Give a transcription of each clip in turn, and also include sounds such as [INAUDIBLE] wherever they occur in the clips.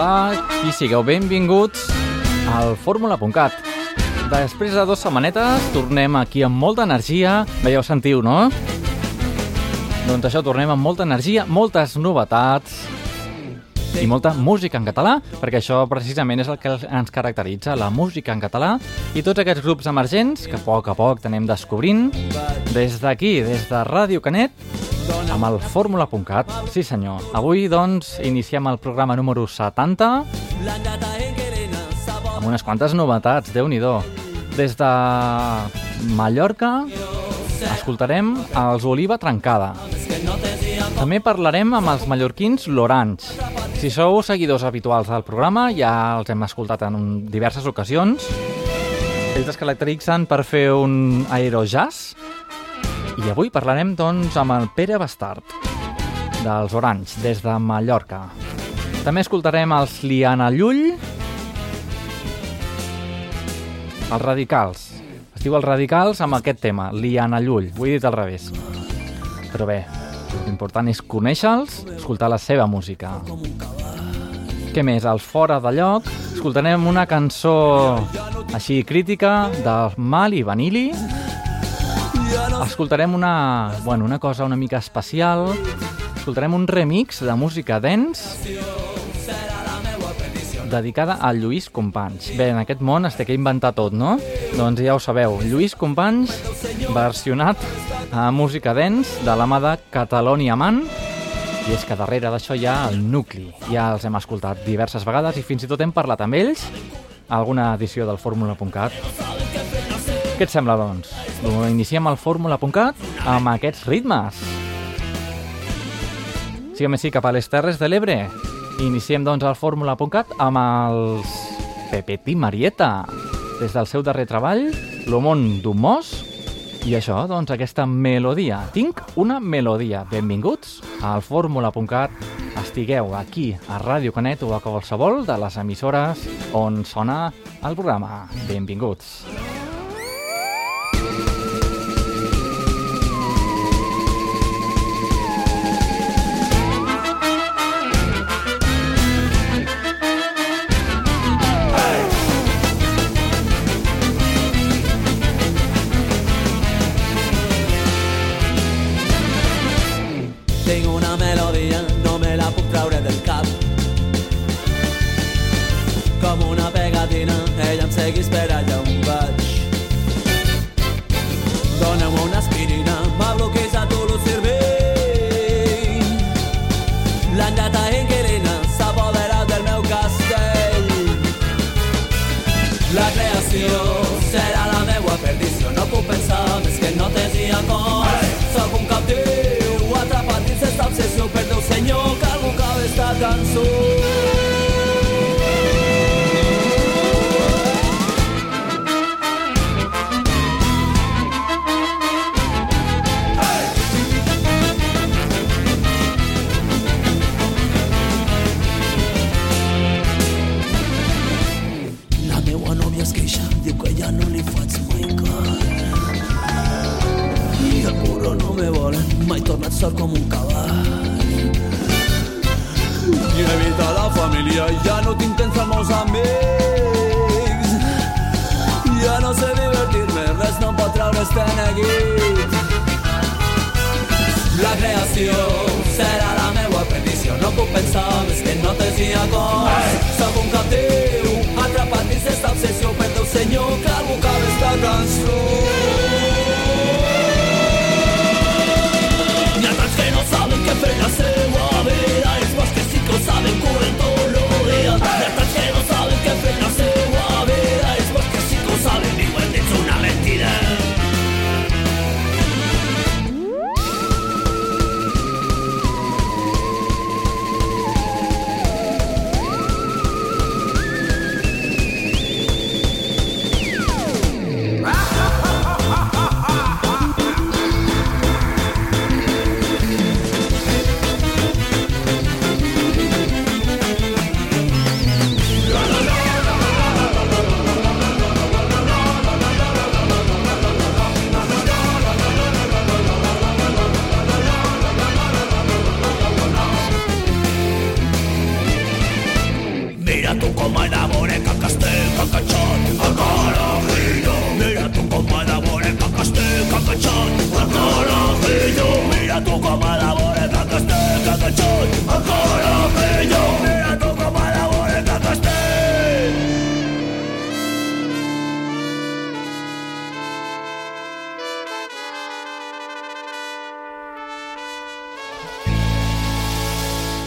Hola i sigueu benvinguts al fórmula.cat. Després de dues setmanetes tornem aquí amb molta energia. Bé, ja ho sentiu, no? Doncs això, tornem amb molta energia, moltes novetats i molta música en català, perquè això precisament és el que ens caracteritza, la música en català i tots aquests grups emergents que a poc a poc tenem descobrint des d'aquí, des de Ràdio Canet, amb el fórmula.cat. Sí senyor. Avui, doncs, iniciem el programa número 70 amb unes quantes novetats, déu nhi Des de Mallorca escoltarem els Oliva Trencada. També parlarem amb els mallorquins Loranys. Si sou seguidors habituals del programa, ja els hem escoltat en diverses ocasions. Ells es caracteritzen per fer un aerojazz i avui parlarem, doncs, amb el Pere Bastard, dels Oranys, des de Mallorca. També escoltarem els Liana Llull, els Radicals. Es diu els Radicals amb aquest tema, Liana Llull. Ho he dit al revés. Però bé, l'important és conèixer-los, escoltar la seva música. Què més? Al Fora de Lloc escoltarem una cançó així crítica del Mal i Vanilli, escoltarem una, bueno, una cosa una mica especial. Escoltarem un remix de música dance dedicada a Lluís Companys. Bé, en aquest món es té que inventar tot, no? Doncs ja ho sabeu, Lluís Companys versionat a música dance de la mà de Catalonia Man i és que darrere d'això hi ha el nucli. Ja els hem escoltat diverses vegades i fins i tot hem parlat amb ells a alguna edició del Fórmula.cat. Què et sembla, doncs? Iniciem el fórmula.cat amb aquests ritmes. Siguem així cap a les Terres de l'Ebre. Iniciem, doncs, el fórmula.cat amb els Pepet i Marieta. Des del seu darrer treball, L'Homon d'un Mos, i això, doncs, aquesta melodia. Tinc una melodia. Benvinguts al fórmula.cat. Estigueu aquí a Ràdio Canet o a qualsevol de les emissores on sona el programa. Benvinguts. Benvinguts. salves que no te siga con Sap un captiu, atrapat esta obsessão perdeu o teu claro que algú cal esta cançó tu com a la vora que castell, que catxot, encara millor. Mira tu com a la vora que castell.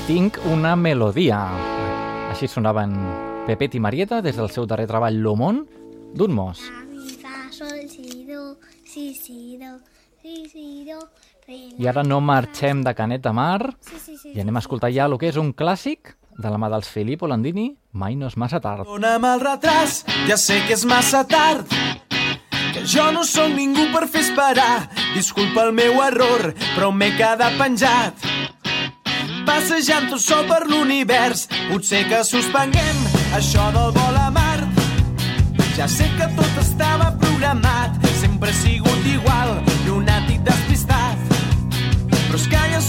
Tinc una melodia. Així sonaven Pepet i Marieta des del seu darrer treball L'Homon d'un mos. Mi, fa, sol, si, do, si, si, do, si, si, do, I ara no marxem de Canet de Mar Sí, sí, sí. i anem a escoltar ja el que és un clàssic de la mà dels Filippo Landini, Mai no és massa tard. Dona'm el retras, ja sé que és massa tard que jo no sóc ningú per fer esperar disculpa el meu error però m'he quedat penjat passejant tot sol per l'univers potser que suspenguem això del vol a Mart ja sé que tot estava programat sempre he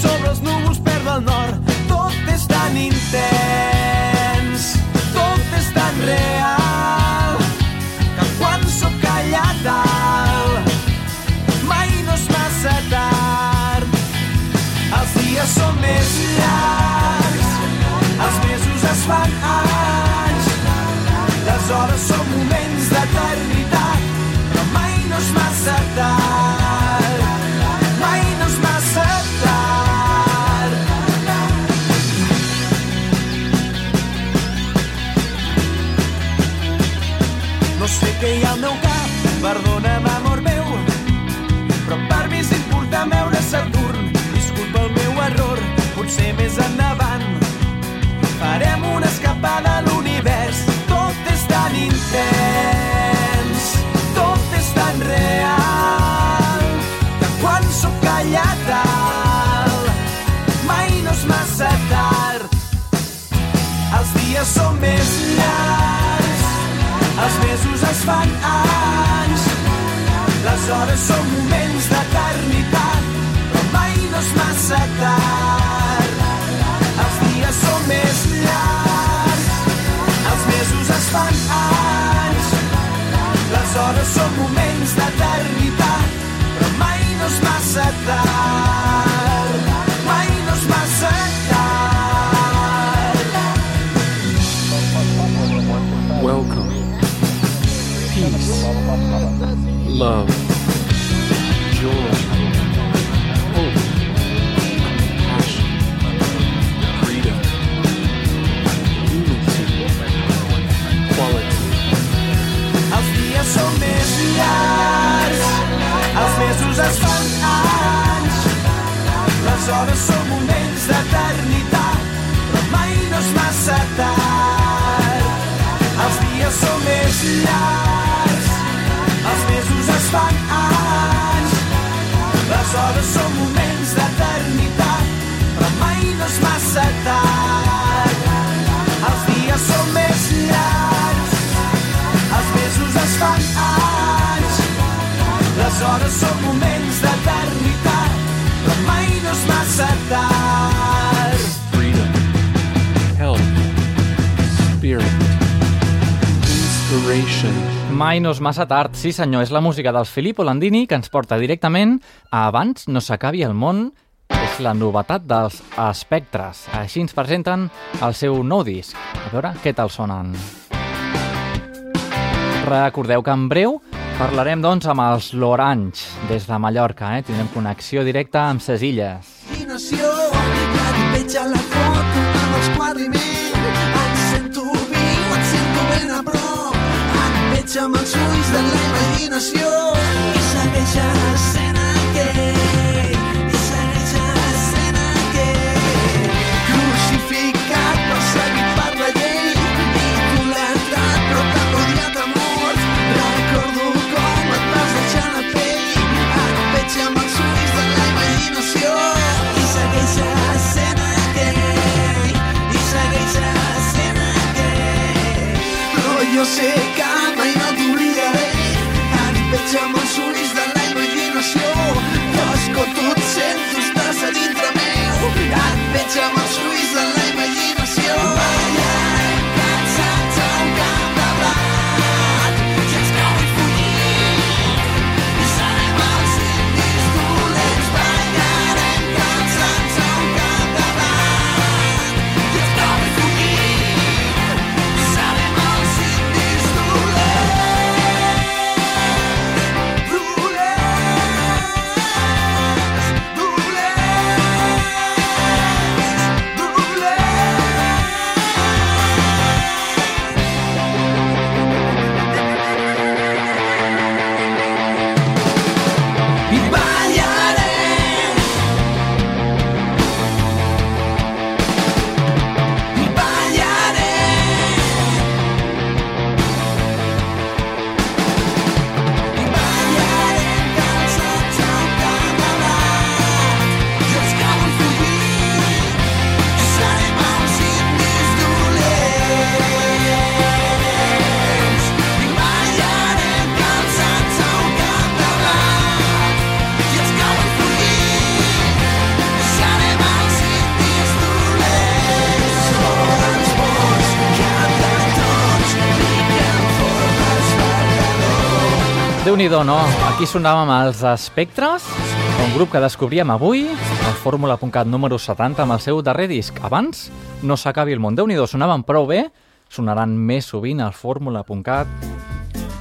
sobre els núvols perd el nord més endavant. Farem una escapada a l'univers, tot és tan intens, tot és tan real, que quan sóc allà mai no és massa tard. Els dies són més llargs, els mesos es fan anys, les hores són moments d'eternitat, mai no és massa tard. Mai no és massa tard. Welcome. Peace. Love. Les hores són moments d'eternitat, però mai no és massa tard. Els dies són més llargs, els mesos es fan anys, les hores són moments d'eternitat, però mai no és massa tard. Els dies són més llargs, els mesos es fan anys, les hores són moments Inspiration. Mai no és massa tard, sí senyor, és la música dels Filippo Landini que ens porta directament a Abans no s'acabi el món, és la novetat dels Espectres. Així ens presenten el seu nou disc. A veure què tal sonen. Recordeu que en breu parlarem doncs amb els Lorange des de Mallorca, eh? tindrem connexió directa amb ses illes. imaginació ja et veig a la foto amb els et veig amb els ulls de la imaginació i segueix sent aquell i segueix sent aquell crucificat perseguit per la llei idolatrat però t'han odiat a mort recordo com et vas deixar la pell et veig amb els ulls de la imaginació i segueix sent aquell i segueix sent aquell però jo sé que veig amb els ulls de la imaginació. Tosco tu et sento, estàs a dintre meu. Et veig amb nhi no? Aquí sonàvem els Espectres, un grup que descobríem avui, el Fórmula.cat número 70 amb el seu darrer disc. Abans no s'acabi el món. déu nhi sonaven prou bé, sonaran més sovint al Fórmula.cat.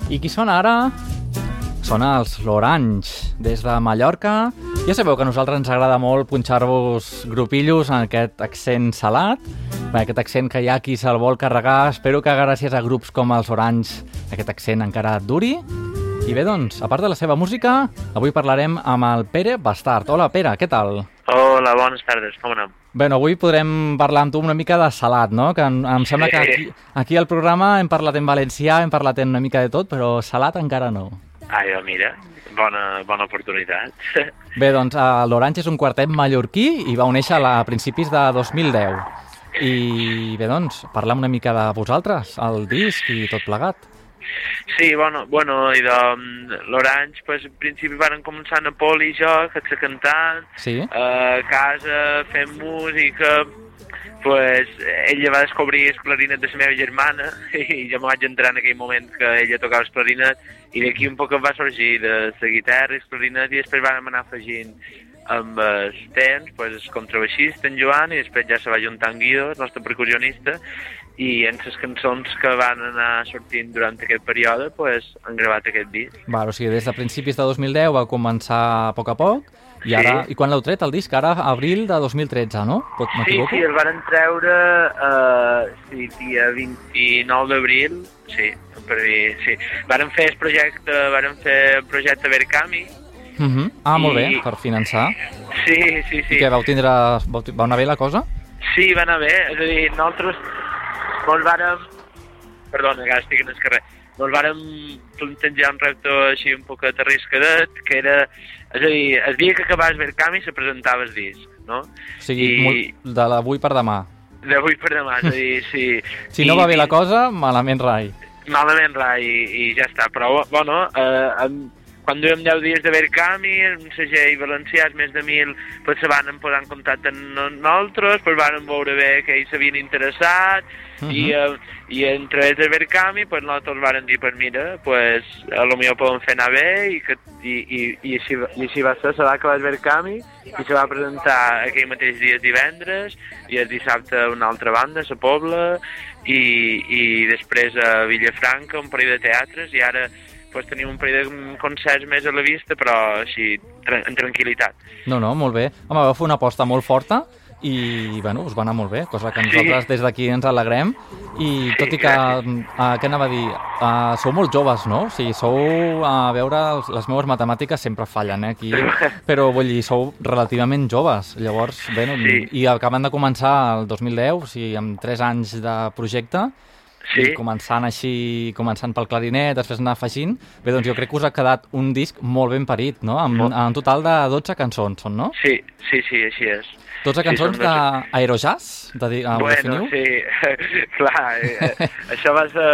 I qui sona ara? Sona els Lorange, des de Mallorca. Ja sabeu que a nosaltres ens agrada molt punxar-vos grupillos en aquest accent salat, Bé, aquest accent que hi ha qui se'l vol carregar. Espero que gràcies a grups com els Orange aquest accent encara duri. I bé, doncs, a part de la seva música, avui parlarem amb el Pere Bastard. Hola, Pere, què tal? Hola, bones tardes, com anem? Bé, avui podrem parlar amb tu una mica de salat, no? Que em, em sembla que aquí, aquí al programa hem parlat en valencià, hem parlat en una mica de tot, però salat encara no. Ai, oh, mira, bona, bona oportunitat. [LAUGHS] Bé, doncs, l'Orange és un quartet mallorquí i va néixer a principis de 2010. I bé, doncs, parlar una mica de vosaltres, el disc i tot plegat. Sí, bueno, bueno i de mm, l'Orange, pues, al principi van començar a Pol i jo, que ets cantant, Sí? a casa fent música, pues, ella va descobrir el clarinet de la meva germana [LAUGHS] i jo me vaig entrar en aquell moment que ella tocava el clarinet i d'aquí un poc em va sorgir de la guitarra i el clarinet i després vam anar afegint amb el temps, pues, el contrabaixista, en Joan, i després ja se va juntar en Guido, el nostre percussionista, i en les cançons que van anar sortint durant aquest període pues, han gravat aquest disc. Val, o sigui, des de principis de 2010 va començar a poc a poc, i ara, i quan l'heu tret el disc? Ara, abril de 2013, no? Pot- Sí, sí, el varen treure eh, sí, dia 29 d'abril, sí, per dir, sí. Varen fer el projecte, varen fer el projecte Verkami, Mhm. Ah, molt bé, I- per finançar. sí, sí, sí. I què, vau tindre... Vau, va anar bé la cosa? Sí, va anar bé, és a dir, nosaltres mos vàrem... Perdona, que estic en el carrer. Mos vàrem plantejar un repte així un poc arriscadet, que era... És a dir, el dia que acabaves Verkami se presentava el disc, no? O sigui, I- molt, de l'avui per demà. D'avui per demà, és a dir, [LAUGHS] sí. Si no I- va bé la cosa, malament rai. Malament rai, i, i ja està. Però, bueno, eh, em, quan duem 10 dies de Verkami, un segell valencià, més de 1.000, pues se van posar en contacte amb no- nosaltres, pues van veure bé que ells s'havien interessat, i, eh, i a través de Verkami, pues nosaltres van dir, pues mira, pues a lo millor podem fer anar bé, i, que, i, i, i, així, i així va ser, se va acabar el Verkami, i se va presentar aquell mateix dia divendres, i el dissabte a una altra banda, a la Pobla, i, i després a Villafranca, un parell de teatres, i ara pues, tenim un parell de concerts més a la vista, però així, tra en tranquil·litat. No, no, molt bé. Home, va fer una aposta molt forta i, bueno, us va anar molt bé, cosa que nosaltres des d'aquí ens alegrem. I tot i que, uh, què anava a dir, uh, sou molt joves, no? O sigui, sou, a veure, les meves matemàtiques sempre fallen, eh, aquí, [LAUGHS] però vull dir, sou relativament joves. Llavors, bé, no, Sí. i acaben de començar el 2010, o sigui, amb 3 anys de projecte, Sí. i començant així, començant pel clarinet, després anar afegint, bé, doncs jo crec que us ha quedat un disc molt ben parit, no? Amb, en total de 12 cançons, són, no? Sí, sí, sí, així és. 12 Sí, cançons doze. d'aerojazz? De, dir- ah, Bueno, definiu? sí, [LAUGHS] clar, eh, eh, [LAUGHS] això va ser,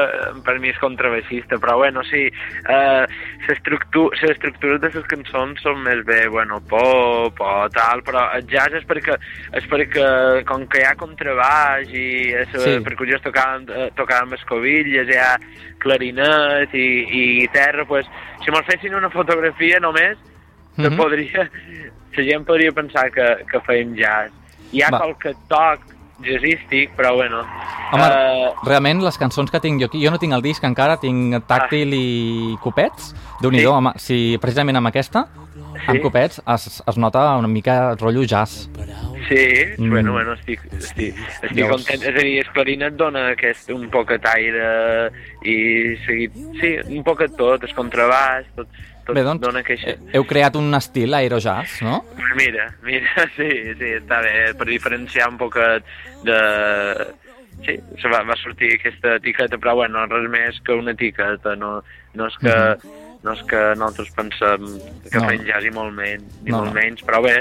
per mi és contrabaixista, però bueno, sí, eh, l'estructura les de les cançons són més bé, bueno, pop o tal, però el jazz és perquè, és perquè com que hi ha contrabaix i la Sí. sí. eh, tocava amb escobilles, hi ha clarinet i, i guitarra, pues, si mos fessin una fotografia només, se Mhm. podria, la gent podria pensar que, que feim jazz. Hi ha Va. qualque toc jazzístic, però bueno. Home, eh, realment, les cançons que tinc jo aquí, jo no tinc el disc encara, tinc tàctil i copets. déu nhi Sí. home, si precisament amb aquesta, amb Sí. copets, es, es nota una mica rotllo jazz. sí, Mm. bueno, bueno, estic, estic, estic Llavors- content. És a dir, el clarinet dona aquest un poc de taire i seguit, sí, un poc de tot, el contrabaix, tot, tot Bé, doncs, dona queixa. eh, heu creat un estil aerojazz, no? [LAUGHS] Mira, mira, sí, sí, està bé, per diferenciar un poc de... Sí, se va, va sortir aquesta etiqueta, però bueno, res més que una etiqueta, no, no és que... No és que nosaltres pensem que. No. fem jazz i molt menys, ni No, molt no. menys, però bé,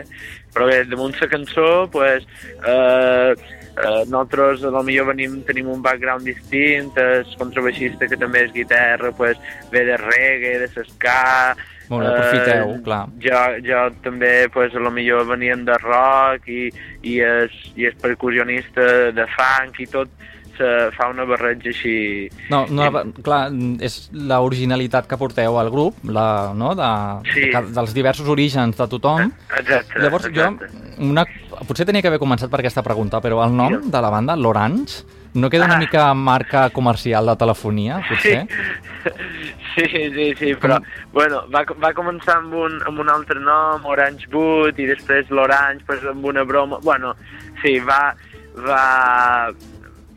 però bé, damunt la cançó, pues, eh, eh, nosaltres a lo millor venim, tenim un background distint, el contrabaixista que també és guitarra, pues, ve de reggae, de s'escar, Molt bé, aprofiteu, clar. jo, jo també, pues, a lo millor venien de rock i, i, es, i és percussionista de funk i tot se fa una barreja així... No, no, clar, és l'originalitat que porteu al grup, la, no, de, Sí. de, dels diversos orígens de tothom. Exacte, Llavors, exacte. jo, una, potser tenia que haver començat per aquesta pregunta, però el nom Digue'm. de la banda, l'Orange, no queda una Ah. mica marca comercial de telefonia, potser? [LAUGHS] Sí, sí, sí, però, bueno, va, va començar amb un, amb un altre nom, Orange Boot, i després l'Orange, pues, amb una broma... Bueno, sí, va, va,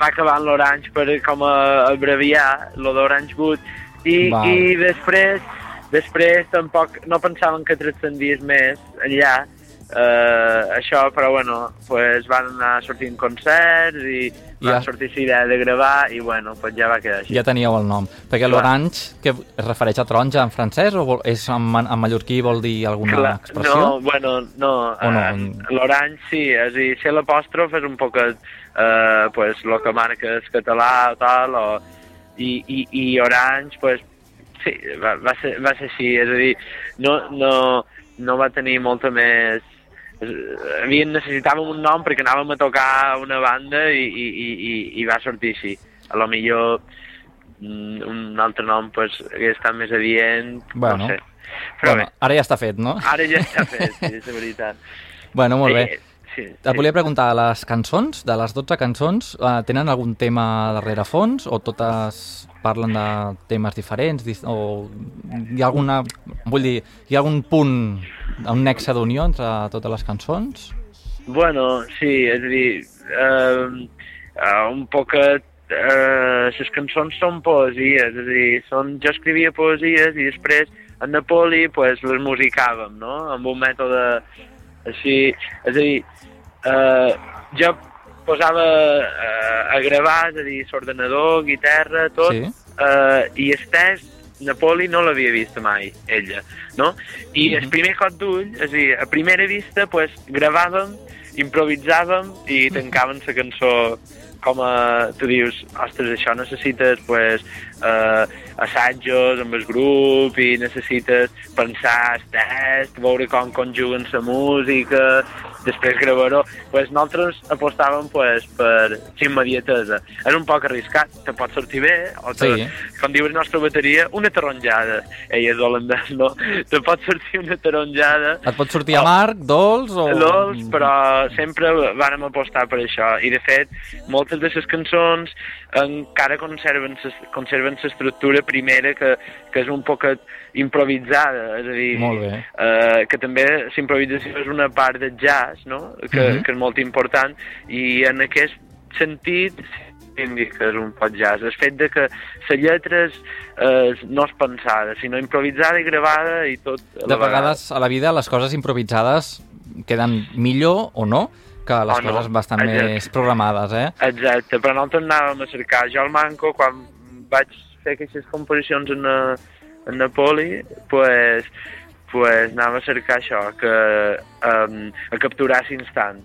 va acabar amb l'Orange per com a abreviar, lo d'Orange Boot, i, Val. i després, després tampoc no pensaven que transcendís més enllà, eh, això, però bueno, pues van anar sortint concerts i va Ja. sortir la idea de gravar i bueno, pues ja va quedar així. Ja teníeu el nom. Perquè l'Orange, que es refereix a taronja en francès o vol, és en, en mallorquí vol dir alguna Clar, expressió? no, bueno, no. O no? eh, L'orange sí, és a dir, ser l'apòstrof és un poc eh, pues, lo que marca és català o tal, o, i, i, i orange, pues, sí, va, va, ser, va ser així, és a dir, no, no, no va tenir molta més... eh, Havien, necessitàvem un nom perquè anàvem a tocar una banda i, i, i, i, i va sortir així. A lo millor mm, un altre nom pues, hagués estat més adient, Bueno. no sé. Però Bueno, ara ja està fet, no? bé, ara ja està [LAUGHS] fet, sí, és veritat. Bueno, molt bé. Sí, Et volia preguntar, les cançons, de les 12 cançons, eh, tenen algun tema darrere fons o totes parlen de temes diferents o hi ha alguna, vull dir, hi ha algun punt, un nexe d'unió entre totes les cançons? Bueno, sí, és a dir, eh, eh, un poquet, eh, les cançons són poesies, és a dir, són, jo escrivia poesies i després en Napoli pues, les musicàvem, no?, amb un mètode així, és a dir, eh, jo posava eh, a gravar, és a dir, l'ordenador, guitarra, tot, Sí. eh, i Estès, Napoli no l'havia vist mai, ella, no? I el primer cop d'ull, és a dir, a primera vista, pues, gravàvem, improvisàvem i tancàvem la cançó com a, tu dius, ostres, això necessites, pues, eh, assajos amb el grup i necessites pensar el test, veure com conjuguen la música, després gravar-ho. Pues nosaltres apostàvem pues, per immediatesa. És un poc arriscat, te pot sortir bé, o te, Sí. com diu la nostra bateria, una taronjada. Ell és holandès, no? Te pot sortir una taronjada, Et pot sortir amarg, dolç o... dolç, però sempre vàrem apostar per això. I, de fet, moltes de les cançons encara conserven l'estructura primera, que, que és un poc improvisada, és a dir, Molt bé. eh, que també la improvisació és una part del jazz, no? que, Mhm. que és molt important, i en aquest sentit que és un poc jazz. El fet de que la lletra és, eh, no és pensada, sinó improvisada i gravada i tot a De la vegada. vegades a la vida les coses improvisades queden millor o no que les O no. coses bastant Exacte. més programades, eh? Exacte, però nosaltres anàvem a cercar. Jo al Manco, quan vaig fer aquestes composicions en, eh, en Napoli, pues, pues anàvem a cercar això, que, um, a capturar l'instant.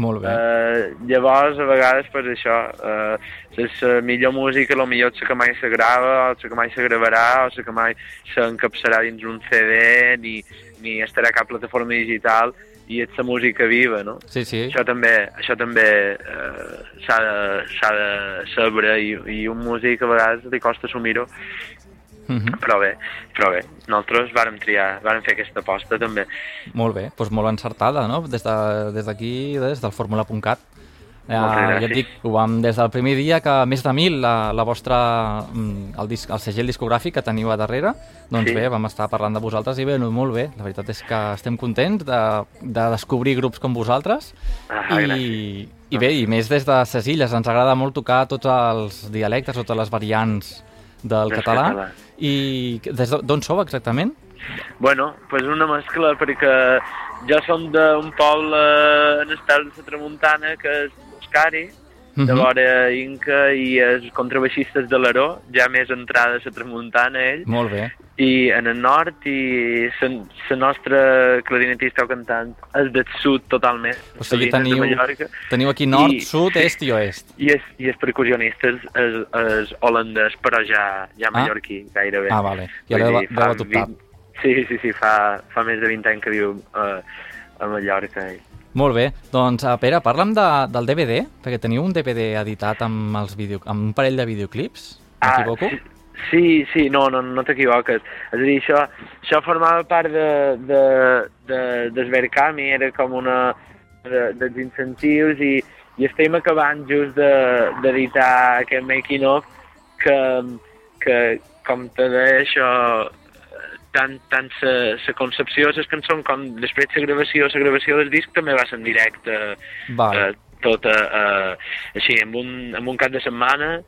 Molt bé. Uh, llavors, a vegades, pues, això, uh, la millor música, la millor és que mai se grava, o la que mai se gravarà, o la que mai s'encapçarà dins un CD, ni, ni estarà a cap plataforma digital, i és la música viva, no? Sí, sí. Això també, això també eh, s'ha de, de saber i, i un músic a vegades li costa assumir-ho, Mhm. però bé, però bé, nosaltres vàrem triar, vàrem fer aquesta aposta també. Molt bé, doncs molt encertada, no? Des de- des d'aquí, des del fórmula.cat. Eh, ja gràcies. et dic, ho vam des del primer dia que més de mil la, la vostra, mm, el, disc, el segell discogràfic que teniu a darrere, doncs Sí. bé, vam estar parlant de vosaltres i bé, no, molt bé, la veritat és que estem contents de, de descobrir grups com vosaltres Ah, i, i bé, i més des de ses illes, ens agrada molt tocar tots els dialectes, totes les variants del Del català. català. I des de- d'on sou exactament? Bueno, pues una mescla, perquè jo som d'un poble en estat de la Tramuntana, que és Oscari, de Mhm. vora Inca, i els contrabaixistes de l'Aró, ja més entrada a la Tramuntana, ell, Molt bé. i en el nord i la nostra clarinetista o cantant és del sud totalment. O sigui, teniu, teniu aquí nord, I- sud, est i oest. I és, i és percussionista és, és, és holandès, però ja, ja Ah. mallorquí, gairebé. Ah, vale. Ja l'heu adoptat. 20 Sí, sí, sí, fa, fa més de 20 anys que viu uh, a Mallorca. I, Molt bé. Doncs, uh, Pere, parla'm de, del DVD, perquè teniu un DVD editat amb, els video, amb un parell de videoclips, m'equivoco? Ah, sí, sí, no, no, no t'equivoques. És a dir, això, això formava part de, de, de, d'Esvercami, era com una de, dels incentius i, i estem acabant just de- d'editar de, aquest making of que, que com te deia això, tant, tant la, la concepció de les cançons com després la gravació, la gravació del disc també va ser en directe Val. eh, tot eh, així, amb un, amb un cap de setmana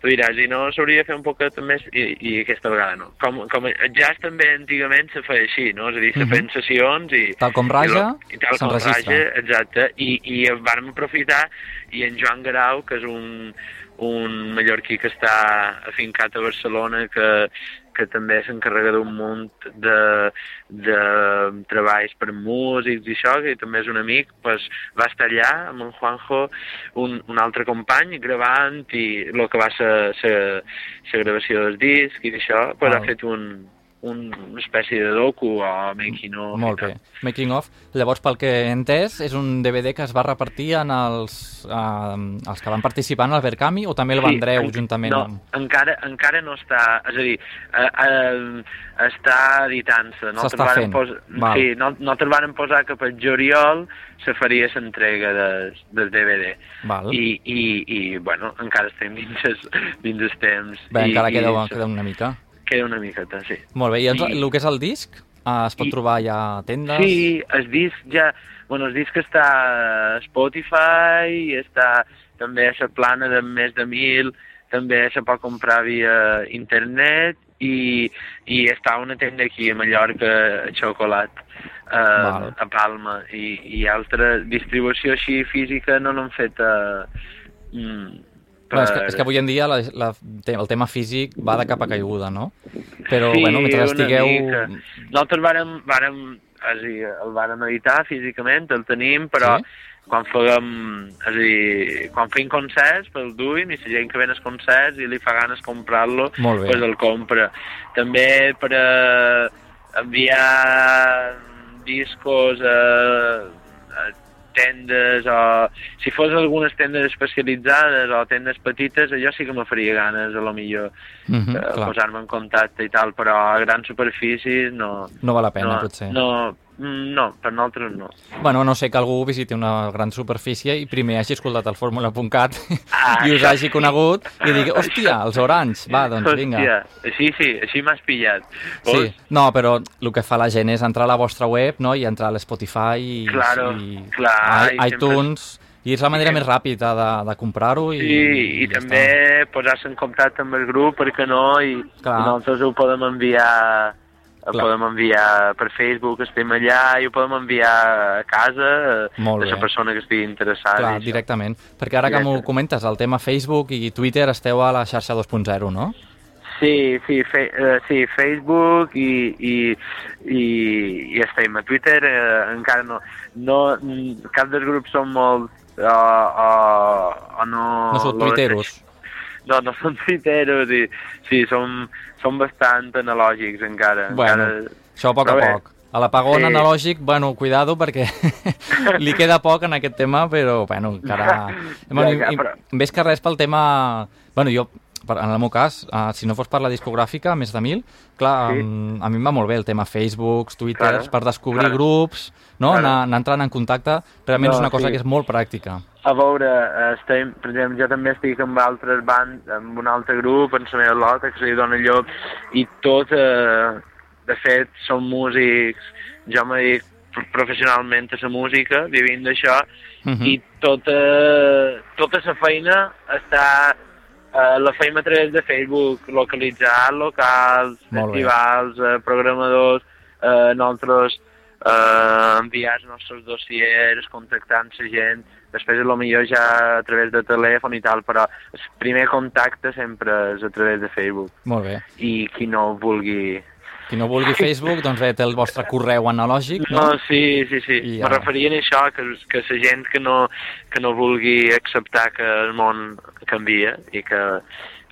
tu diràs, i no s'hauria de fer un poquet més i, i aquesta vegada no com, com el jazz també antigament se feia així no? és a dir, se Mhm. feien sessions i, Tal com i, raja, lo- i tal com raja, exacte i, i vam aprofitar i en Joan Grau que és un, un mallorquí que està afincat a Barcelona que, que també s'encarrega d'un munt de, de treballs per músics i això, que també és un amic, pues, va estar allà amb en Juanjo, un, un altre company, gravant i el que va ser la gravació del disc i això, pues, Val. ha fet un, un, una espècie de docu o making of. i Molt bé. Making of. Llavors, pel que he entès, és un DVD que es va repartir en els, uh, els que van participar en el Verkami o també el vendreu en- juntament no, amb... encara, encara no està... És a dir, eh, eh, està editant-se. No S'està fent. Pos... Val. Sí, no, nosaltres vàrem posar que per juliol se faria l'entrega del, del DVD. Val. I, i, I, bueno, encara estem dins dins el temps. Bé, I, encara i queda, això. queda una mica. Queda una miqueta, sí. Molt bé, i ens, I- el que és el disc uh, es pot I- trobar ja a tendes? Sí, el disc ja... Bueno, el disc està a Spotify, està també a la plana de més de mil, també se pot comprar via internet i, i està una tenda aquí a Mallorca, a Xocolat, eh, Val. a Palma, i, i altra distribució així física no l'han fet a... Mm, Bé, és, que, és que avui en dia la, la, el tema físic va de capa caiguda, no? Però, sí, bueno, mentre estigueu... mica. Nosaltres vàrem, vàrem, és a dir, el vàrem editar físicament, el tenim, però Sí? quan fèiem, és a dir, quan fem concerts, pel duim, i la gent que ven als concerts i li fa ganes comprar-lo, bé. pues el compra. També per eh, enviar discos a, a tendes o si fos algunes tendes especialitzades o tendes petites, allò sí que me faria ganes a lo millor Mhm, eh, clar. posar-me en contacte i tal, però a grans superfícies no... No val la pena, no, potser. No, mm, no, per nosaltres no. Bueno, no sé que algú visiti una gran superfície i primer hagi escoltat el fórmula.cat Ah, [LAUGHS] i us hagi conegut i digui, hòstia, els oranys, va, doncs vinga. Hòstia, sí, sí, així m'has pillat. Sí, Vols? no, però el que fa la gent és entrar a la vostra web no? i entrar a l'Spotify i, Claro, i clar, i, i sempre- iTunes i és la manera més ràpida de, de comprar-ho i, Sí, i, ja també posar-se en contacte amb el grup, perquè no, i, i nosaltres ho podem enviar Clar. podem enviar per Facebook, estem allà, i ho podem enviar a casa eh, Molt de la persona que estigui interessada. Clar, directament. Perquè ara que m'ho comentes, el tema Facebook i Twitter esteu a la xarxa 2.0, no? Sí, sí, fe, eh, sí, Facebook i, i, i, i estem a Twitter, eh, encara no, no, mm, cap dels grups són molt, o, o, o no... No lo tuiteros. No, no són [LAUGHS] tuiteros i sí, som, som bastant analògics encara. Bueno, encara... això a poc a Però bé, poc. A l'apagón Sí. analògic, bueno, cuidado perquè [LAUGHS] li queda poc en aquest tema, però, bueno, encara... Bueno, ja, i, però- més que res pel tema... Bueno, jo, per- en el meu cas, uh, si no fos per la discogràfica, més de mil, clar, Sí. um, a mi em va molt bé el tema Facebooks, Twitters, Claro, per descobrir claro. grups, no? Claro. Anar, anar entrant en contacte, realment No, és una cosa sí. que és molt pràctica. A veure, eh, estem, per exemple, jo també estic amb altres bands, amb un altre grup, en la meva lota, que se li dona llop, i tot, eh, de fet, són músics, jo m'he dit professionalment a la música, vivint d'això, Mhm. i tota, tota la feina està eh, la feim a través de Facebook, localitzar locals, Molt festivals, eh, programadors, eh, nosaltres eh, enviar els nostres dossiers, contactant la gent, després lo millor ja a través de telèfon i tal, però el primer contacte sempre és a través de Facebook Molt bé. i qui no vulgui... Qui no vulgui Facebook, [LAUGHS] doncs bé, té el vostre correu analògic, no? No, sí, sí, sí. I Me ja. referia a això, que, que la gent que no, que no vulgui acceptar que el món canvia i que,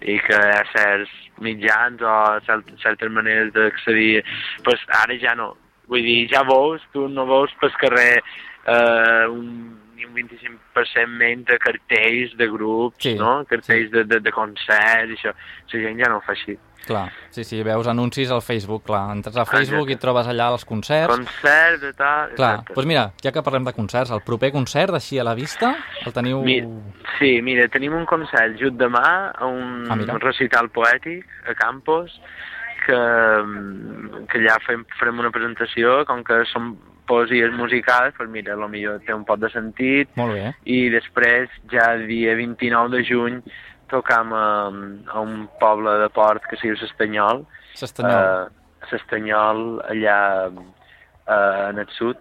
i que hi ha certs mitjans o cert, certes maneres d'accedir, pues ara ja no. vull dir, ja veus, tu no veus pel carrer eh, un, ni un 25% menys de cartells de grups, Sí, no? Cartells de, de, de concerts i això. La gent ja no ho fa així. Clar, sí, sí, veus anuncis al Facebook, clar. Entres a Facebook Exacte. i trobes allà els concerts. Concert de tal... Clar, doncs mira, ja que parlem de concerts, el proper concert, així a la vista, el teniu... Mi- Sí, mira, tenim un concert just demà a un, Ah, mira. recital poètic a Campos que, que ja fem, farem una presentació, com que són poesies musicals, doncs mira, a lo millor té un pot de sentit Molt bé. i després ja el dia 29 de juny tocam a, a un poble de port que es diu S'Estanyol, S'estanyol. eh, S'Estanyol allà eh, en el sud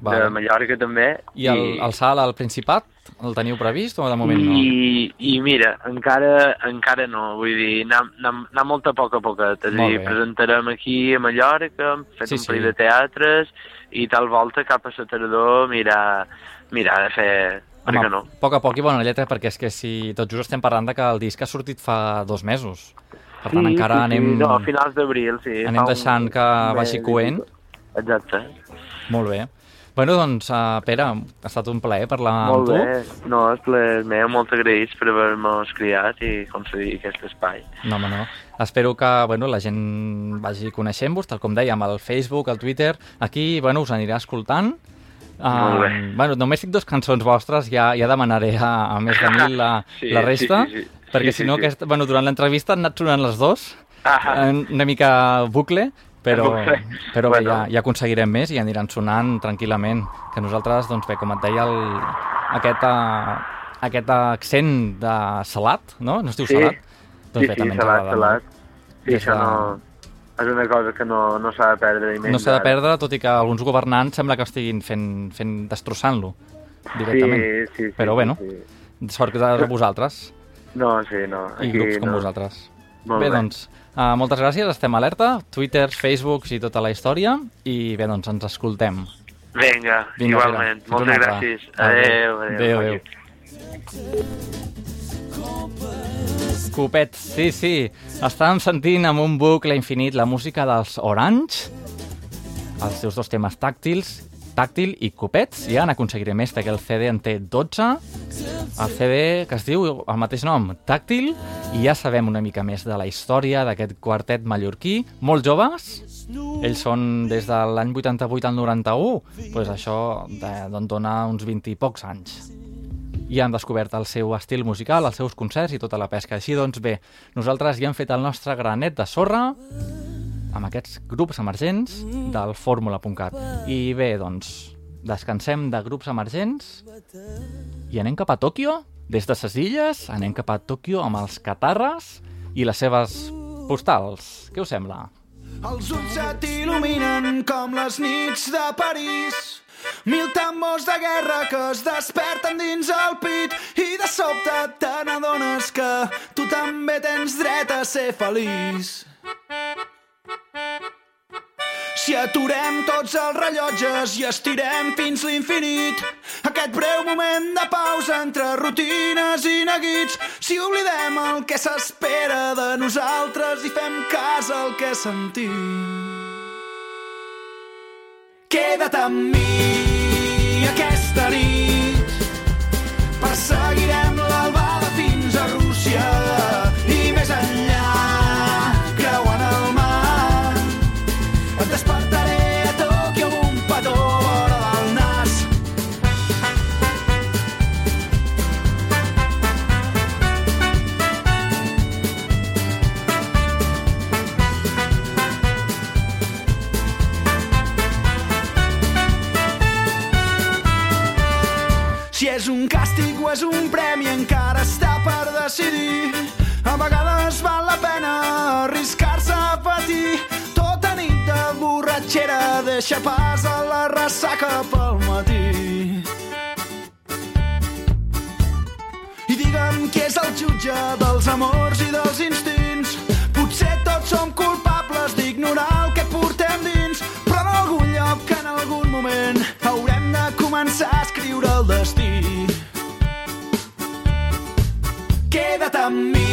Vale. de Mallorca també. I el, el salt al Principat, el teniu previst o de moment no? I, I mira, encara, encara no, vull dir, anar, anar, anar molt a poc a poquet. És a dir, presentarem aquí a Mallorca, hem fet Sí, un sí. parell de teatres, i tal volta cap a la tardor mirar, mirar de fer... Home, no? a poc a poc i bona lletra, perquè és que si tot just estem parlant de que el disc ha sortit fa dos mesos. Per tant, encara anem, No, a finals d'abril, sí. anem un deixant que vagi coent. Exacte. Molt bé. Bueno, doncs, uh, Pere, ha estat un plaer parlar Molt amb tu. bé. No, és ple meu, molt agraïts per haver-nos criat i concedir aquest espai. No, home, no. Espero que bueno, la gent vagi coneixent-vos, tal com dèiem, al Facebook, al Twitter. Aquí bueno, us anirà escoltant. Molt. Uh, bueno, només tinc dues cançons vostres, ja, ja demanaré a, a més de mil la, [LAUGHS] Sí, la resta, sí, sí, sí. perquè Sí, si no, sí, sí. Aquest, bueno, durant l'entrevista han anat sonant les dues, Ah, en una mica bucle, però, però bé, Bueno. ja, ja aconseguirem més i aniran sonant tranquil·lament. Que nosaltres, doncs bé, com et deia, el, aquest, uh, aquest accent de salat, no? No es diu Sí. salat? Doncs sí, bé, sí, també salat, salat. Sí, Des això de- no... És una cosa que no, no s'ha de perdre. i menys No s'ha de perdre, tot i que alguns governants sembla que estiguin fent, fent destrossant-lo directament. Sí, sí, sí. Però sí, bueno, Sí. sort de vosaltres No, sí, no. i Aquí grups com no. vosaltres. Molt bé, bé. doncs, uh, moltes gràcies, estem alerta, Twitter, Facebook i tota la història, i bé, doncs ens escoltem. Vinga, Vinga, igualment. Una Moltes gràcies. Adéu. Adéu, Adéu, adéu. Copets, sí, sí. Estàvem sentint amb un bucle infinit la música dels Orange, els seus dos temes tàctils, tàctil i copets. Ja n'aconseguiré més, perquè el CD en té 12. El CD que es diu el mateix nom, tàctil, i ja sabem una mica més de la història d'aquest quartet mallorquí. Molt joves, ells són des de l'any 88 al 91, doncs això de- d'on dona uns 20 i pocs anys i han descobert el seu estil musical, els seus concerts i tota la pesca. Així doncs, bé, nosaltres ja hem fet el nostre granet de sorra amb aquests grups emergents del fórmula.cat. I bé, doncs, descansem de grups emergents i anem cap a Tòquio. Des de ses illes anem cap a Tòquio amb els catarres i les seves postals. Què us sembla? Els ulls se t'il·luminen com les nits de París. Mil tambors de guerra que es desperten dins el pit i de sobte te n'adones que tu també tens dret a ser feliç. Si aturem tots els rellotges i estirem fins l'infinit, aquest breu moment de pausa entre rutines i neguits, si oblidem el que s'espera de nosaltres i fem cas al que sentim. Queda't amb mi és un premi encara està per decidir. A vegades val la pena arriscar-se a patir. Tota nit de borratxera deixa pas a la ressaca pel matí. I digue'm qui és el jutge dels amors Queda't amb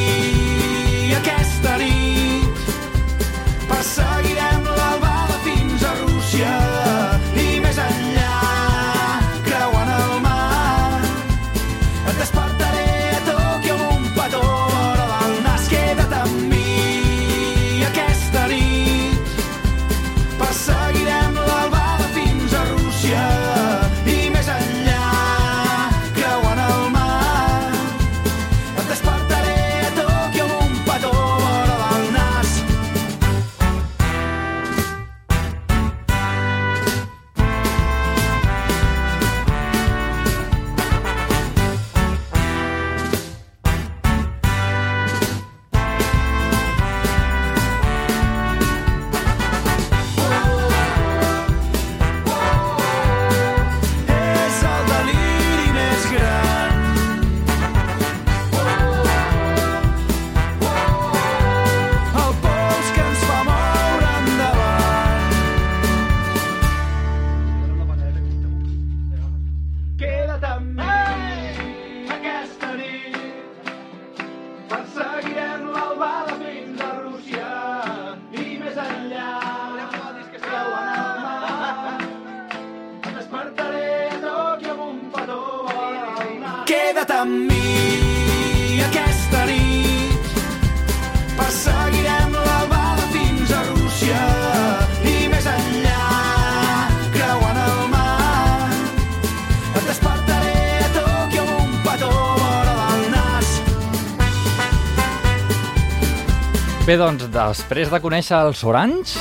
Bé, doncs, després de conèixer els Orange,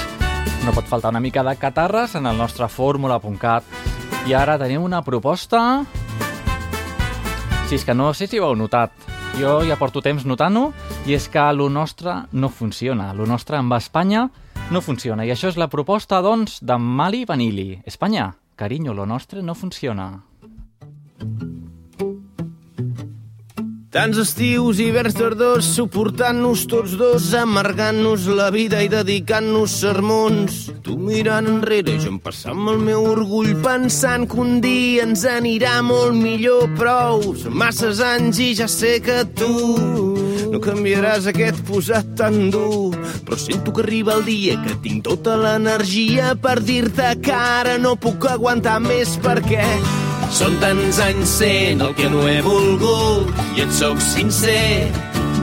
no pot faltar una mica de catarres en el nostre fórmula.cat. I ara tenim una proposta... Si és que no sé si ho heu notat. Jo ja porto temps notant-ho, i és que lo nostre no funciona. Lo nostre amb Espanya no funciona. I això és la proposta, doncs, de Mali Vanilli. Espanya, carinyo, lo nostre no funciona. Tants estius i hiverns tardors suportant-nos tots dos, amargant-nos la vida i dedicant-nos sermons. Tu mirant enrere jo empassant el meu orgull pensant que un dia ens anirà molt millor, prou. Són masses anys i ja sé que tu no canviaràs aquest posat tan dur. Però sento que arriba el dia que tinc tota l'energia per dir-te que ara no puc aguantar més perquè són tants anys sent el que no he volgut i et sóc sincer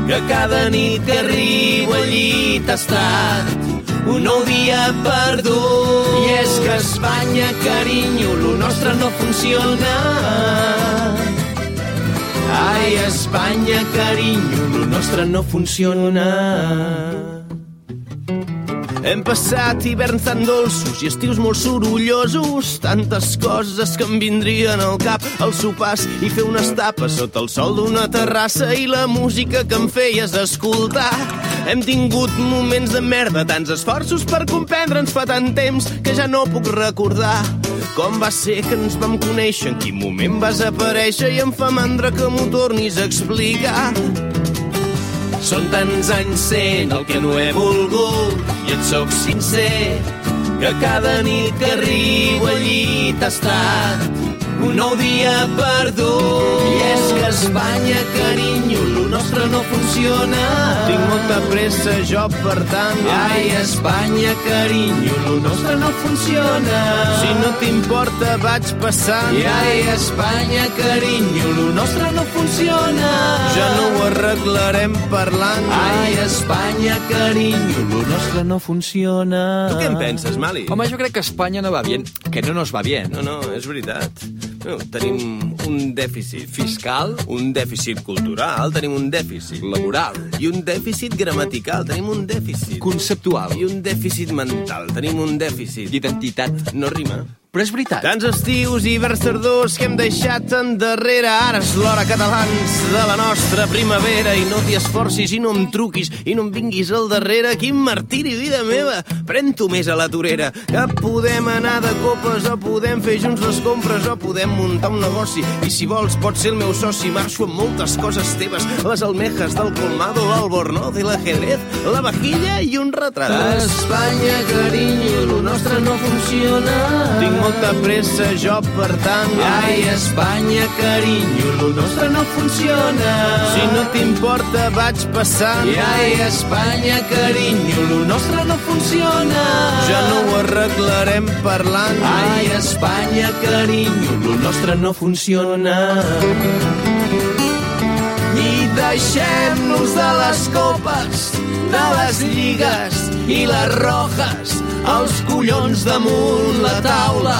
que cada nit que arribo al llit ha estat un nou dia perdut. I és que Espanya, carinyo, lo nostre no funciona. Ai, Espanya, carinyo, lo nostre no funciona. Hem passat hiverns tan dolços i estius molt sorollosos, tantes coses que em vindrien al cap, els sopars i fer unes tapes sota el sol d'una terrassa i la música que em feies escoltar. Hem tingut moments de merda, tants esforços per comprendre'ns fa tant temps que ja no puc recordar com va ser que ens vam conèixer, en quin moment vas aparèixer i em fa mandra que m'ho tornis a explicar. Són tants anys sent el que no he volgut i et sóc sincer que cada nit que arribo al llit ha estat un nou dia perdut. I és que Espanya, carinyo, lo nostre no funciona. Tinc molta pressa, jo, per tant... Ai, Espanya, carinyo, lo nostre no funciona. Si no t'importa, vaig passant. I ai, Espanya, carinyo, lo nostre no funciona. Ja no ho arreglarem parlant. Ai, Espanya, carinyo, lo nostre no funciona. Tu què en penses, Mali? Home, jo crec que Espanya no va bien, que no nos va bien. No, no, és veritat. No, tenim un dèficit Fiscal, un dèficit cultural, tenim un dèficit laboral, i un dèficit gramatical, tenim un dèficit conceptual, i un dèficit mental, tenim un dèficit d'identitat. no rima. Però és veritat. Tants estius i hiverns tardors que hem deixat endarrere. Ara és l'hora, catalans, de la nostra primavera. I no t'hi esforcis, i no em truquis, i no em vinguis al darrere. Quin martiri, vida meva! Pren-t'ho més a la torera. Que podem anar de copes, o podem fer junts les compres, o podem muntar un negoci. I si vols, pots ser el meu soci. Marxo amb moltes coses teves. Les almejas del colmado, l'albornoz i l'ajedrez, la vajilla i un retrat. Espanya, carinyo, lo nostre no funciona. Tinc molta pressa, jo, per tant... Ai, Espanya, carinyo, lo nostre no funciona. Si no t'importa, vaig passant. I ai, Espanya, carinyo, lo nostre no funciona. Ja no ho arreglarem parlant. Ai, Espanya, carinyo, lo nostre no funciona. I deixem-nos de les copes, de les lligues i les rojes, els collons damunt la taula,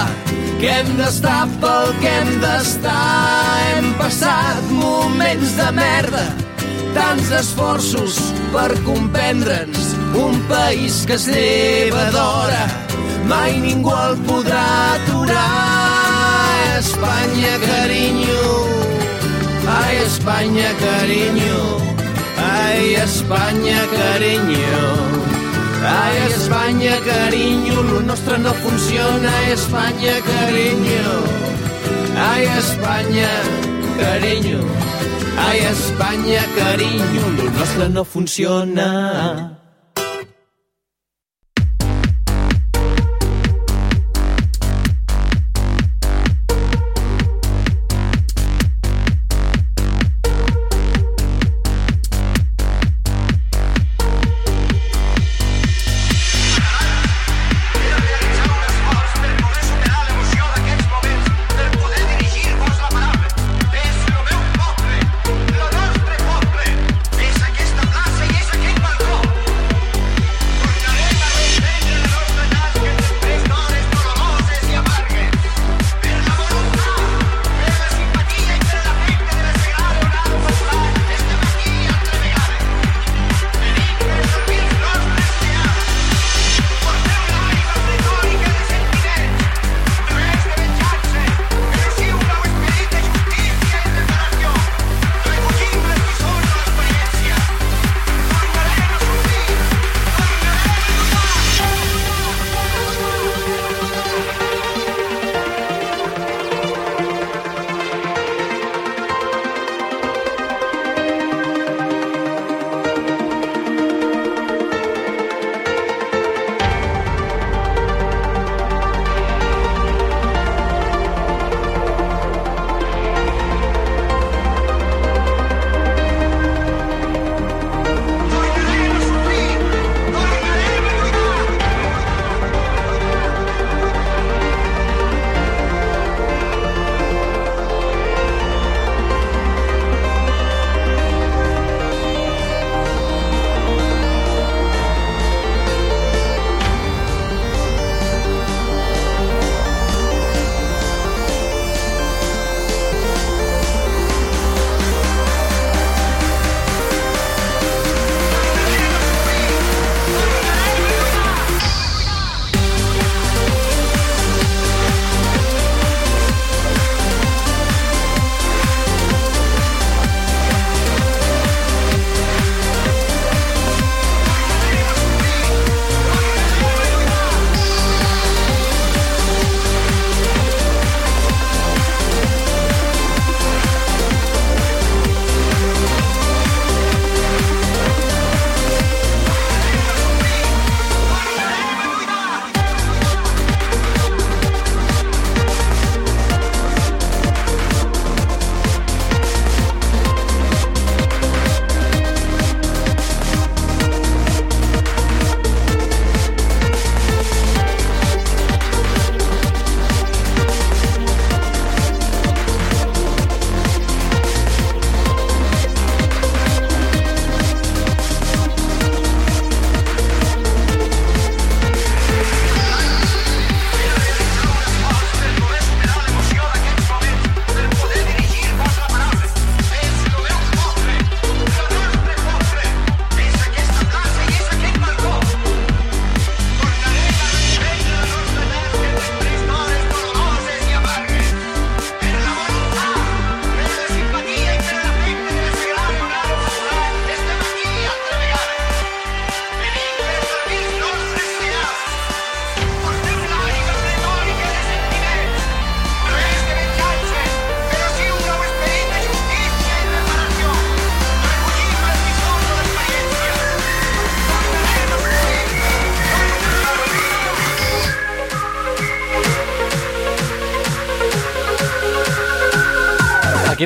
que hem d'estar pel que hem d'estar. Hem passat moments de merda, tants esforços per comprendre'ns, un país que es lleva d'hora, mai ningú el podrà aturar. Espanya, carinyo, Ai, Espanya, carinyo. Ai, Espanya, carinyo. Ai, Espanya, carinyo, lo nostre no funciona. Ai, Espanya, carinyo. Ai, Espanya, carinyo. Ai, Espanya, carinyo, lo nostre no funciona.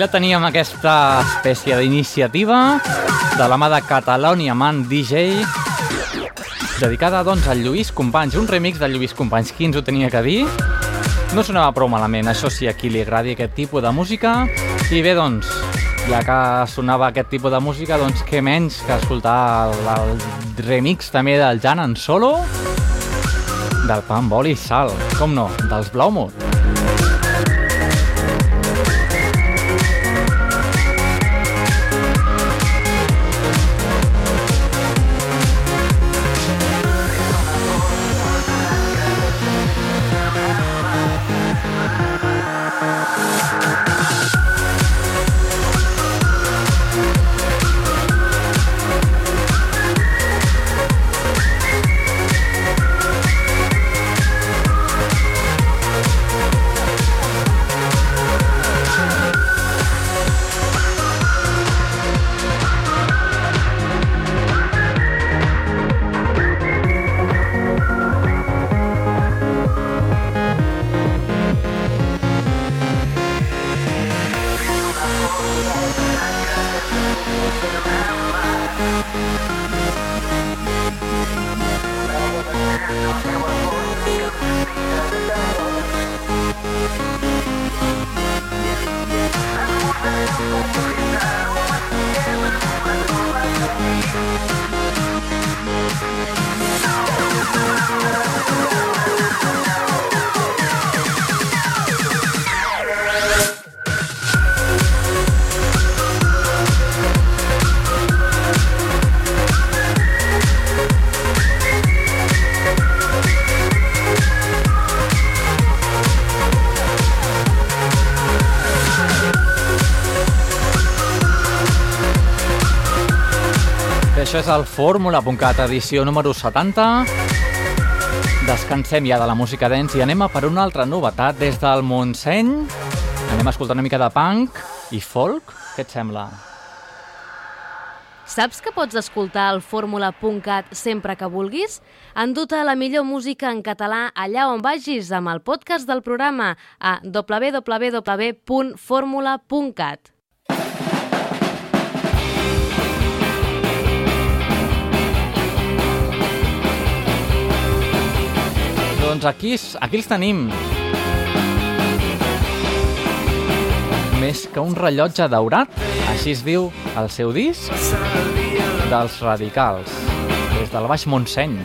Teníem, aquesta espècie d'iniciativa de la mà de Catalonia Man DJ, dedicada doncs al Lluís Companys, un remix del Lluís Companys. Qui ens ho tenia que dir? No sonava prou malament, això sí, a qui li agradi aquest tipus de música. I bé, doncs, ja que sonava aquest tipus de música, doncs què menys que escoltar el, el remix també del Jan en solo del Pan Boli Sal, com no, dels Blaumut. Això és el Fórmula.cat, edició número 70. Descansem ja de la música dance i anem a per una altra novetat des del Montseny. Anem a escoltar una mica de punk i folk. Què et sembla? Saps que pots escoltar el fórmula.cat sempre que vulguis? Enduta la millor música en català allà on vagis amb el podcast del programa a www.formula.cat. aquí, és- aquí els tenim. Més que un rellotge daurat, així es diu el seu disc dels radicals, des del Baix Montseny.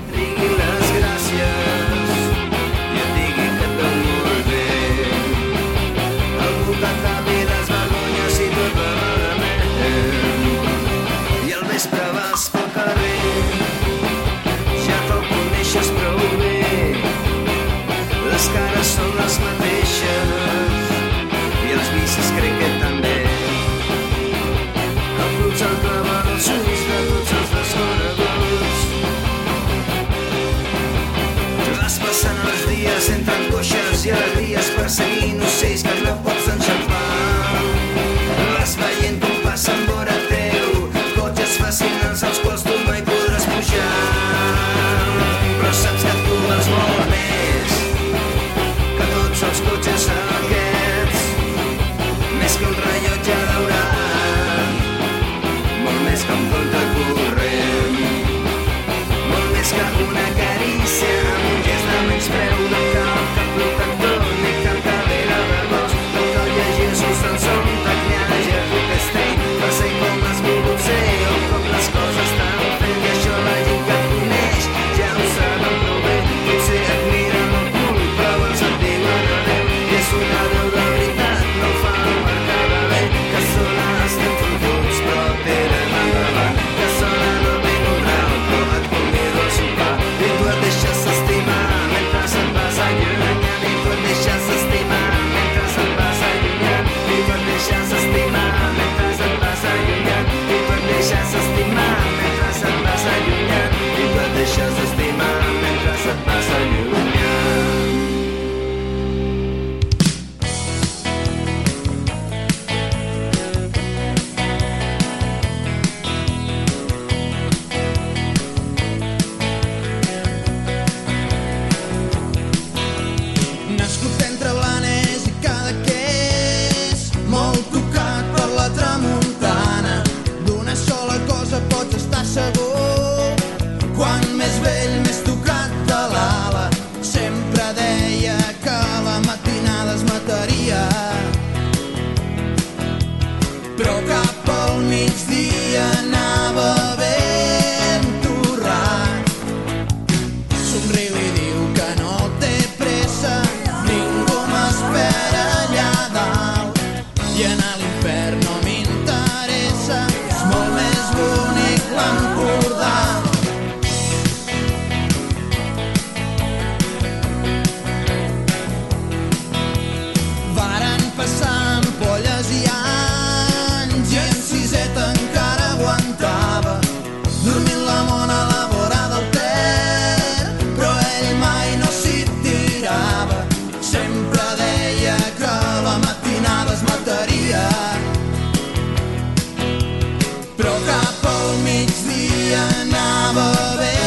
a pel migdia anava bé.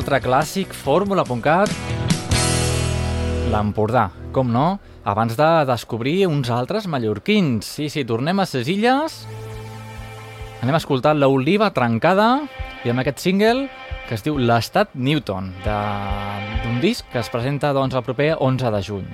Altre clàssic, fórmula.cat, l'Empordà, com no, abans de descobrir uns altres mallorquins. Sí, sí, tornem a ses illes, anem a escoltar l'Oliva Trencada i amb aquest single que es diu l'Estat Newton, d'un disc que es presenta doncs, el proper 11 de juny.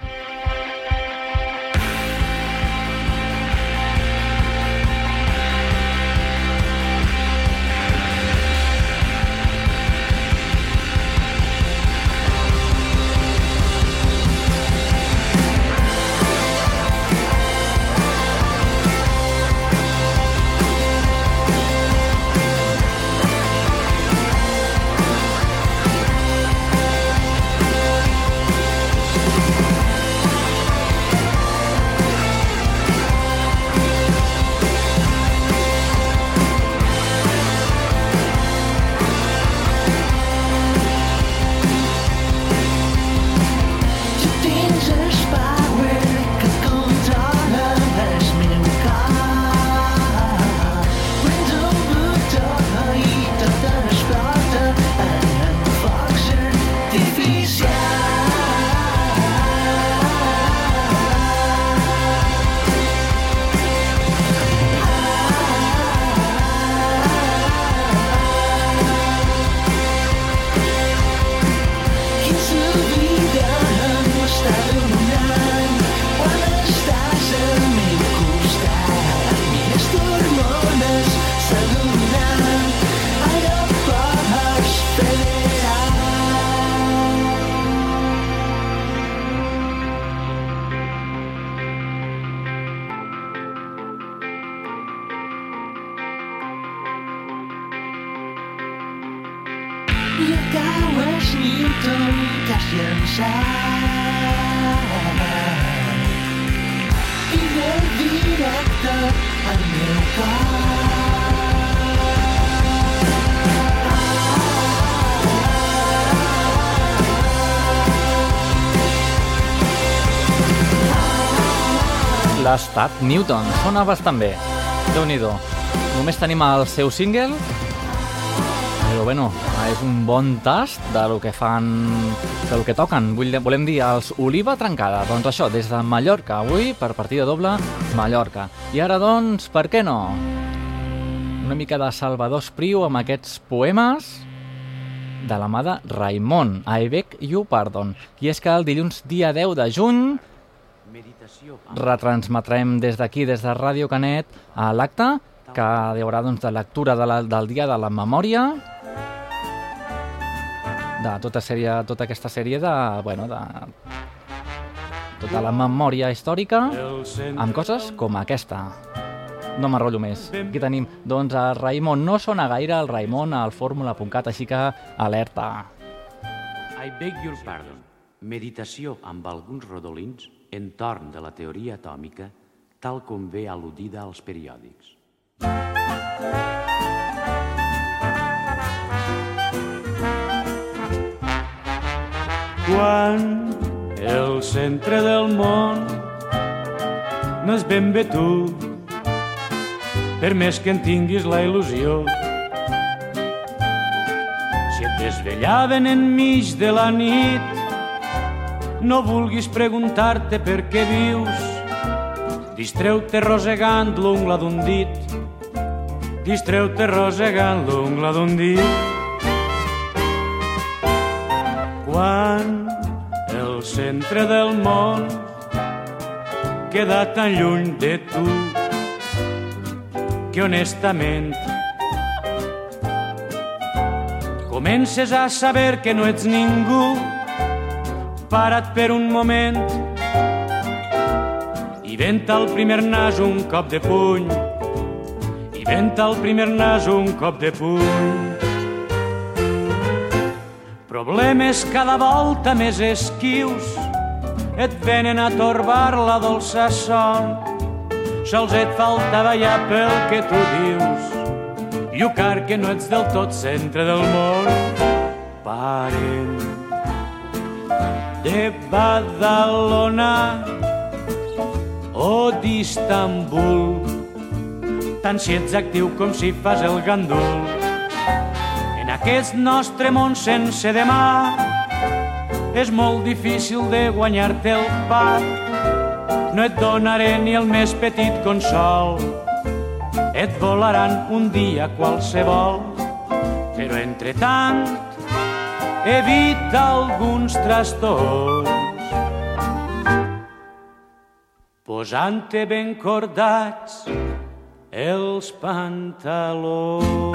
L'estat Newton. Sona bastant bé. déu nhi Només tenim el seu single, però bueno, és un bon tast de lo que fan, del que toquen. Vull, volem dir els Oliva Trencada. Doncs això, des de Mallorca, avui, per partida doble, Mallorca. I ara, doncs, per què no? Una mica de Salvador Espriu amb aquests poemes de la mà de Raimon, I beg you pardon. I és que el dilluns dia 10 de juny retransmetrem des d'aquí, des de Ràdio Canet, a l'acte que hi haurà doncs, de lectura de la, del Dia de la Memòria de tota, sèrie, tota aquesta sèrie de, bueno, de tota la memòria històrica amb coses com aquesta. No m'enrotllo més. Aquí tenim, doncs, a Raimon. No sona gaire el Raimon al fórmula.cat, així que alerta. I beg your pardon. Meditació amb alguns rodolins entorn de la teoria atòmica tal com ve al·ludida als periòdics. Quan el centre del món no és ben bé tu, per més que en tinguis la il·lusió. Si et desvellaven enmig de la nit, no vulguis preguntar-te per què vius. Distreu-te rosegant l'ungla d'un dit. Distreu-te rosegant l'ungla d'un dit. Quan el centre del món queda tan lluny de tu que honestament comences a saber que no ets ningú para't per un moment i venta al primer nas un cop de puny i venta al primer nas un cop de puny Problemes cada volta més esquius et venen a torbar la dolça son. Sols et faltava ja pel que tu dius. Llucar que no ets del tot centre del món. parent de Badalona o d'Istanbul, tant si ets actiu com si fas el gandul. En aquest nostre món sense demà és molt difícil de guanyar-te el pa. No et donaré ni el més petit consol, et volaran un dia qualsevol, però entre tant evita alguns trastorns. Posant-te ben cordats els pantalons.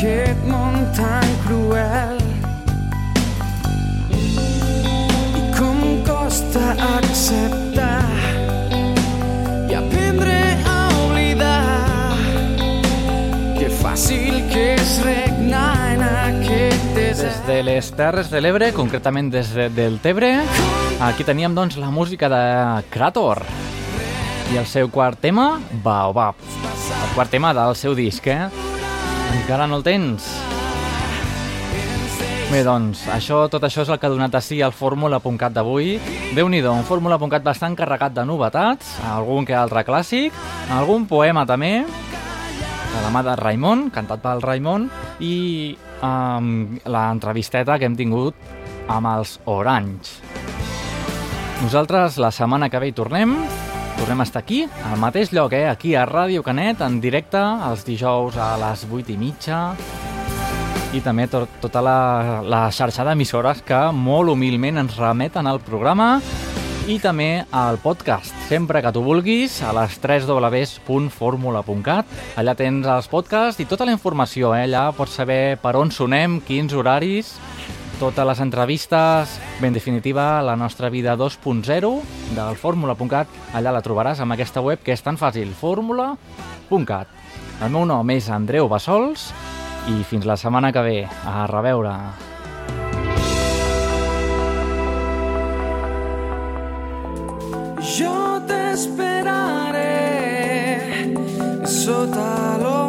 Aquest món tan cruel i com costa acceptar i aprendre a oblidar que fàcil que és regnar en aquest desert. Des de les Terres de l'Ebre, concretament des de, del Tebre, aquí teníem doncs la música de Krator i el seu quart tema, Baobab. El quart tema del seu disc, eh? Encara no el tens? Bé, doncs, això, tot això és el que ha donat a si el Fórmula.cat d'avui. déu nhi un Fórmula.cat bastant carregat de novetats, algun que altre clàssic, algun poema també, de la mà de Raimon, cantat pel Raimon, i um, l'entrevisteta que hem tingut amb els Orange. Nosaltres la setmana que ve hi tornem, tornem a estar aquí, al mateix lloc, eh? aquí a Ràdio Canet, en directe, els dijous a les 8 i mitja, i també tot, tota la, la xarxa d'emissores que molt humilment ens remeten al programa i també al podcast. Sempre que tu vulguis, a les 3 www.formula.cat. Allà tens els podcasts i tota la informació. Eh? Allà pots saber per on sonem, quins horaris, totes les entrevistes, ben definitiva, la nostra vida 2.0 del fórmula.cat. Allà la trobaràs amb aquesta web que és tan fàcil, fórmula.cat. El meu nom és Andreu Bassols i fins la setmana que ve. A reveure. Jo t'esperaré sota l'hora